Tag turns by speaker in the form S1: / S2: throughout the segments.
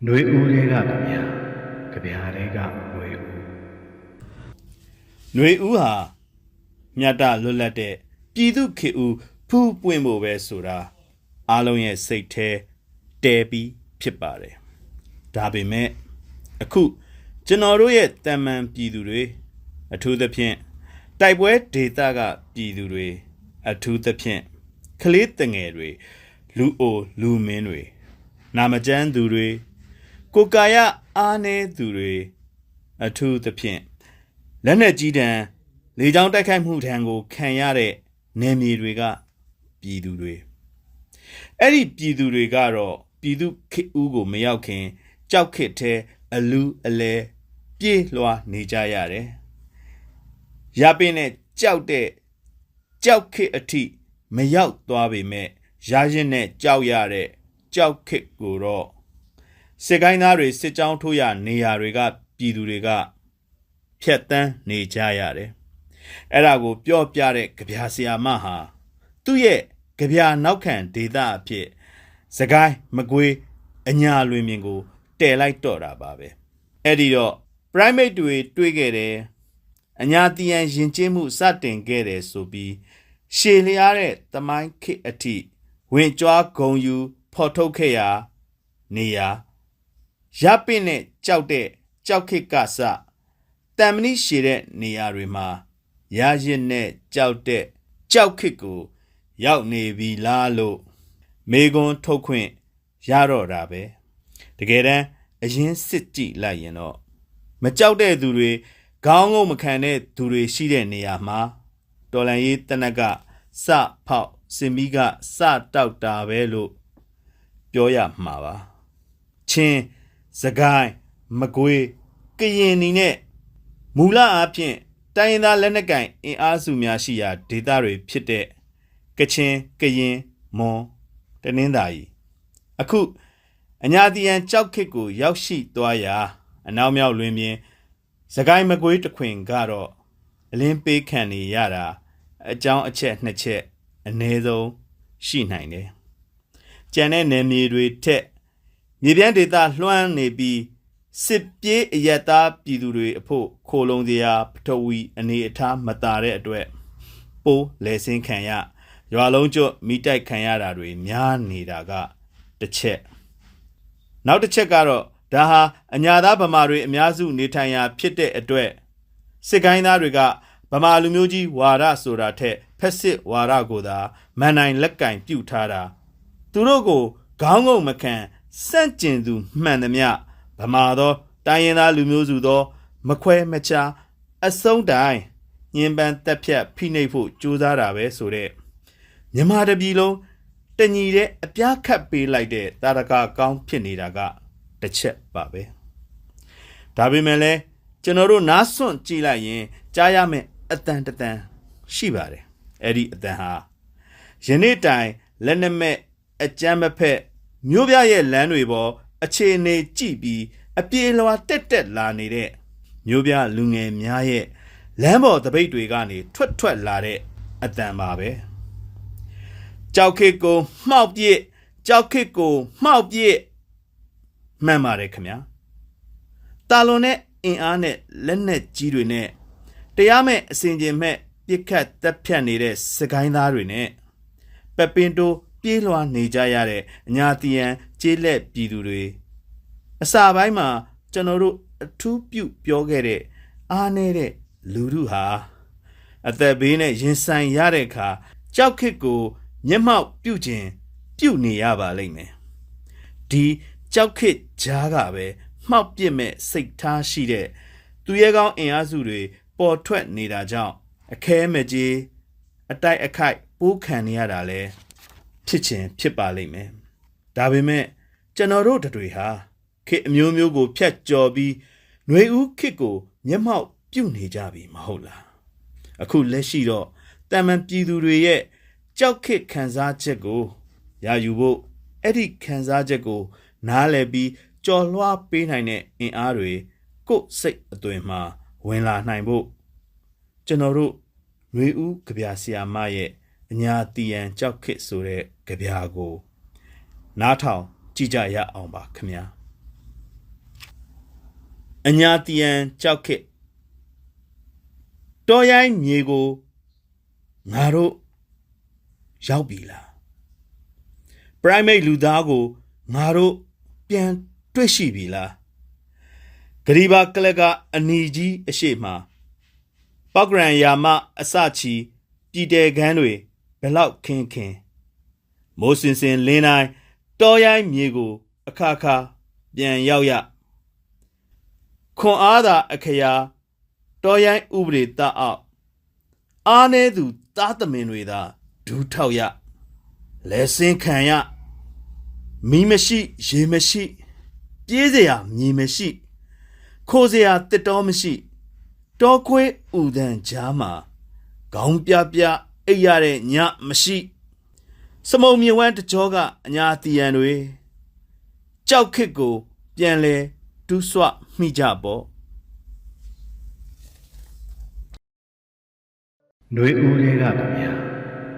S1: ။နှွေဦးလေးကကြပြ။ကြပြလေးကနှွေဦး။
S2: နှွေဦးဟာမြတ်တလွတ်လပ်တဲ့ပြည်သူခေဦးဖူးပွင့်ဖို့ပဲဆိုတာအားလုံးရဲ့စိတ်ထဲတဲပြီးဖြစ်ပါတယ်။ဒါပေမဲ့အခုကျွန်တော်တို့ရဲ့တမန်ပြည်သူတွေအထူးသဖြင့်တိုက်ပွဲဒေသကပြည်သူတွေအထူးသဖြင့်ကလေးတငယ်တွေလူအိုလူမင်းတွေနာမကျန်းသူတွေ ကိုယ်ကာယအားနည်းသူတွေအထူးသဖြင့်လက်နက်ကြီးတံလေကြောင်းတိုက်ခိုက်မှုထံကိုခံရတဲ့နယ်မြေတွေကပြည်သူတွေအဲ့ဒီပြည်သူတွေကတော့ပြည်သူခေဦးကိုမရောက်ခင် ကြောက်ခစ်တဲ့အလူအလဲပြေးလွှာနေကြရတယ်ရပင်းနဲ့ကြောက်တဲ့ကြောက်ခစ်အထိမရောက်သွားပေမဲ့ရရင်နဲ့ကြောက်ရတဲ့ကြောက်ခစ်ကိုတော့ စစ်ကိုင်းသားတွေစစ်ကြောင်းထိုးရနေရာတွေကပြည်သူတွေကဖြတ်တန်းနေကြရတယ်။အဲ့ဒါကိုပြောပြတဲ့ကြပြဆရာမဟာသူ့ရဲ့ကြပြနောက်ခံဒေတာအဖြစ်စကိုင်းမကွေးအညာလွင်မြင်ကိုတဲလိုက်တော့တာပါပဲ။အဲ့ဒီတော့ primate တွေတွေးခဲ့တယ်။အညာတီယန်ယဉ်ကျေးမှုစတင်ခဲ့တယ်ဆိုပြီးရှေလျားတဲ့တမိုင်းခေတ်အထိဝင်ကြွားဂုံယူဖော်ထုတ်ခဲ့ရာနေရာ ရပင့်နဲ့ကြောက်တဲ့ကြောက်ခစ်ကစတမ်မဏိရှည်တဲ့နေရာတွေမှာရရစ်နဲ့ကြောက်တဲ့ကြောက်ခစ်ကို ရောက်နေပြီလားလို့မေကွန်းထုတ်ခွင့်ရတော့တာပဲတကယ်တမ်းအရင်စစ်ကြည့်လိုက်ရင်တော့မကြောက်တဲ့သူတွေခေါင်းငုံမခံတဲ့သူတွေရှိတဲ့နေရာမှာတော်လန်ရေးတနက်ကစဖောက်စင်မီကစတောက်တာပဲလို့ပြောရမှာပါချင်း စကိုင်းမကွေးကရင်နီနဲ့မူလအားဖြင့်တိုင်းရင်းသားလက်နက်ကိုင်အင်အားစုများရှိရာဒေသတွေဖြစ်တဲ့ကချင်ကရင်မွန်တနင်္သာရီအခုအညာတီယန်ကြောက်ခစ်ကို ရောက်ရှိသွားရာအနောက်မြောက်လွင်ပြင်စကိုင်းမကွေးတခွင်ကတော့အလင်းပေးခံနေရတာအကြောင်းအချက်နှစ်ချက်အ ਨੇ ဆုံးရှိနိုင်တယ်။ကြံတဲ့နယ်မြေတွေထက် မြေပြန့်ဒေသလွှမ်းနေပြီးစစ်ပြေးအယက်သားပြည်သူတွေအဖို့ခိုလုံစရာပထဝီအနေအထားမတာတဲ့အတွက်ပိုးလဲစင်းခံရရွာလုံးကျွတ်မိတိုက်ခံရတာတွေများနေတာကတစ်ချက်နောက်တစ်ချက်ကတော့ဒါဟာအညာသားဗမာတွေအများစုနေထိုင်ရာဖြစ်တဲ့အတွက်စစ်ကိုင်းသားတွေကဗမာလူမျိုးကြီးဝါဒဆိုတာထက်ဖက်စစ်ဝါဒကိုသာမန်နိုင်လက်ကင်ပြုတ်ထားတာသူတို့ကိုခေါင်းငုံမခံ စန့်ကျင်သူမှန်သမျှဗမာသောတိုင်းရင်းသားလူမျိုးစုသော မခွဲမခြားအဆုံးတိုင်းညင်ပန်းတက်ဖြတ်ဖိနှိပ်ဖို့ကြိုးစားတာပဲဆိုတဲ့မြမတပြည်လုံးတညီတဲ့အပြားခတ်ပေးလိုက်တဲ့တာရကကောင်းဖြစ်နေတာကတစ်ချက်ပါပဲဒါပေမဲ့လည်းကျွန်တော်တို့နားစွန့်ကြည့်လိုက်ရင်ကြားရမယ့်အတန်တတန်ရှိပါတယ်အဲ့ဒီအတန်ဟာယနေ့တိုင်လက်နက်မဲ့အကြမ်းမဖက် မြို့ပြရဲ့လမ်းတွေပေါ်အခြေအနေကြည့်ပြီးအပြေလွှာတက်တက်လာနေတဲ့မြို့ပြလူငယ်များရဲ့လမ်းပေါ်တပိတ်တွေကနေထွက်ထွက်လာတဲ့အတန်ပါပဲကြောက်ခစ်ကိုမှောက်ပြစ်ကြောက်ခစ်ကိုမှောက်ပြစ်မှန်ပါတယ်ခင်ဗျာတာလွန်နဲ့အင်အားနဲ့လက်နက်ကြီးတွေနဲ့တရားမဲ့အစဉ်ကျင်မဲ့ပြစ်ခတ်တက်ဖြတ်နေတဲ့စကိုင်းသားတွေနဲ့ပပင်တို ပြေးလွှာနေကြရတဲ့အညာတီယန်ကျေးလက်ပြည်သူတွေအစာပိုင်းမှာကျွန်တော်တို့အထူးပြုပြောခဲ့တဲ့အားနေတဲ့လူတို့ဟာအသက်ဘေးနဲ့ရင်ဆိုင်ရတဲ့အခါကြောက်ခစ်ကို မျက်မှောက်ပြုတ်ခြင်းပြုတ်နေရပါလိမ့်မယ်ဒီကြောက်ခစ်ကြားကပဲမှောက်ပြစ်မဲ့စိတ်ထားရှိတဲ့သူရဲကောင်းအင်အားစုတွေပေါ်ထွက်နေတာကြောင့်အခဲမကြီးအတိုက်အခိုက်ပိုးခံနေရတာလဲ ဖြစ်ခြင်းဖြစ်ပါလိမ့်မယ်ဒါပေမဲ့ကျွန်တော်တို့တွေဟာခေတ်အမျိုးမျိုးကိုဖြတ်ကျော်ပြီးຫນွေဦးခေတ်ကိုမျက်မှောက်ပြုတ်နေကြပြီမဟုတ်လားအခုလက်ရှိတော့တာမန်ပြည်သူတွေရဲ့ကြောက်ခစ်ခံစားချက်ကိုရယူဖို့အဲ့ဒီခံစားချက်ကို နားလည်ပြီးကြော်လွှားပေးနိုင်တဲ့အင်အားတွေကိုယ်စိတ်အသွင်မှာဝင်လာနိုင်ဖို့ကျွန်တော်တို့ຫນွေဦးကြပြဆရာမရဲ့ အညာတီယန်ကြောက်ခစ်ဆိုတဲ့ကြပြကို နားထောင်ကြည့်ကြရအောင်ပါခင်ဗျာအညာတီယံကြောက်ခစ်တော်ရိုင်းမြေကိုငါတို့ရောက်ပြီလား primate လူသားကိုငါတို့ပြန်တွေ့ရှိပြီလားဂရီဘာကလက်ကအနီကြီးအရှိမပောက်ကရန်ယာမအစချီပြည်တဲခန်းတွေ ဘလောက်ခင်းခင်းမိုးစင်စင်လင်းတိုင်းတော်ရိုင်းမြေကို အခါခါပြန်ရောက်ရခွန်အားသာအခရာတော်ရိုင်းဥပဒေတအောက်အားနေသူသားသမင်တွေသာဒူးထောက်ရလဲစင်ခံရမီးမရှိရေမရှိပြေးစရာမြေမရှိ ခိုးစရာတစ်တော်မရှိ တော်ခွေးဥဒံကြားမှာခေါင်းပြပြ အိပ်ရတဲ့ညမရှိ စမုံမြဝန်းတကြောကအညာတီရန်တွေကြောက်ခစ်ကို ပြန်လဲတူးဆွမိကြပေါ့
S1: နှွေဦးလေးကဗျာ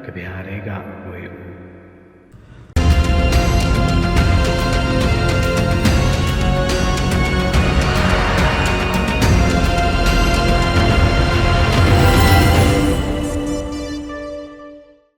S1: ကြဗျာလေးကဝေဦး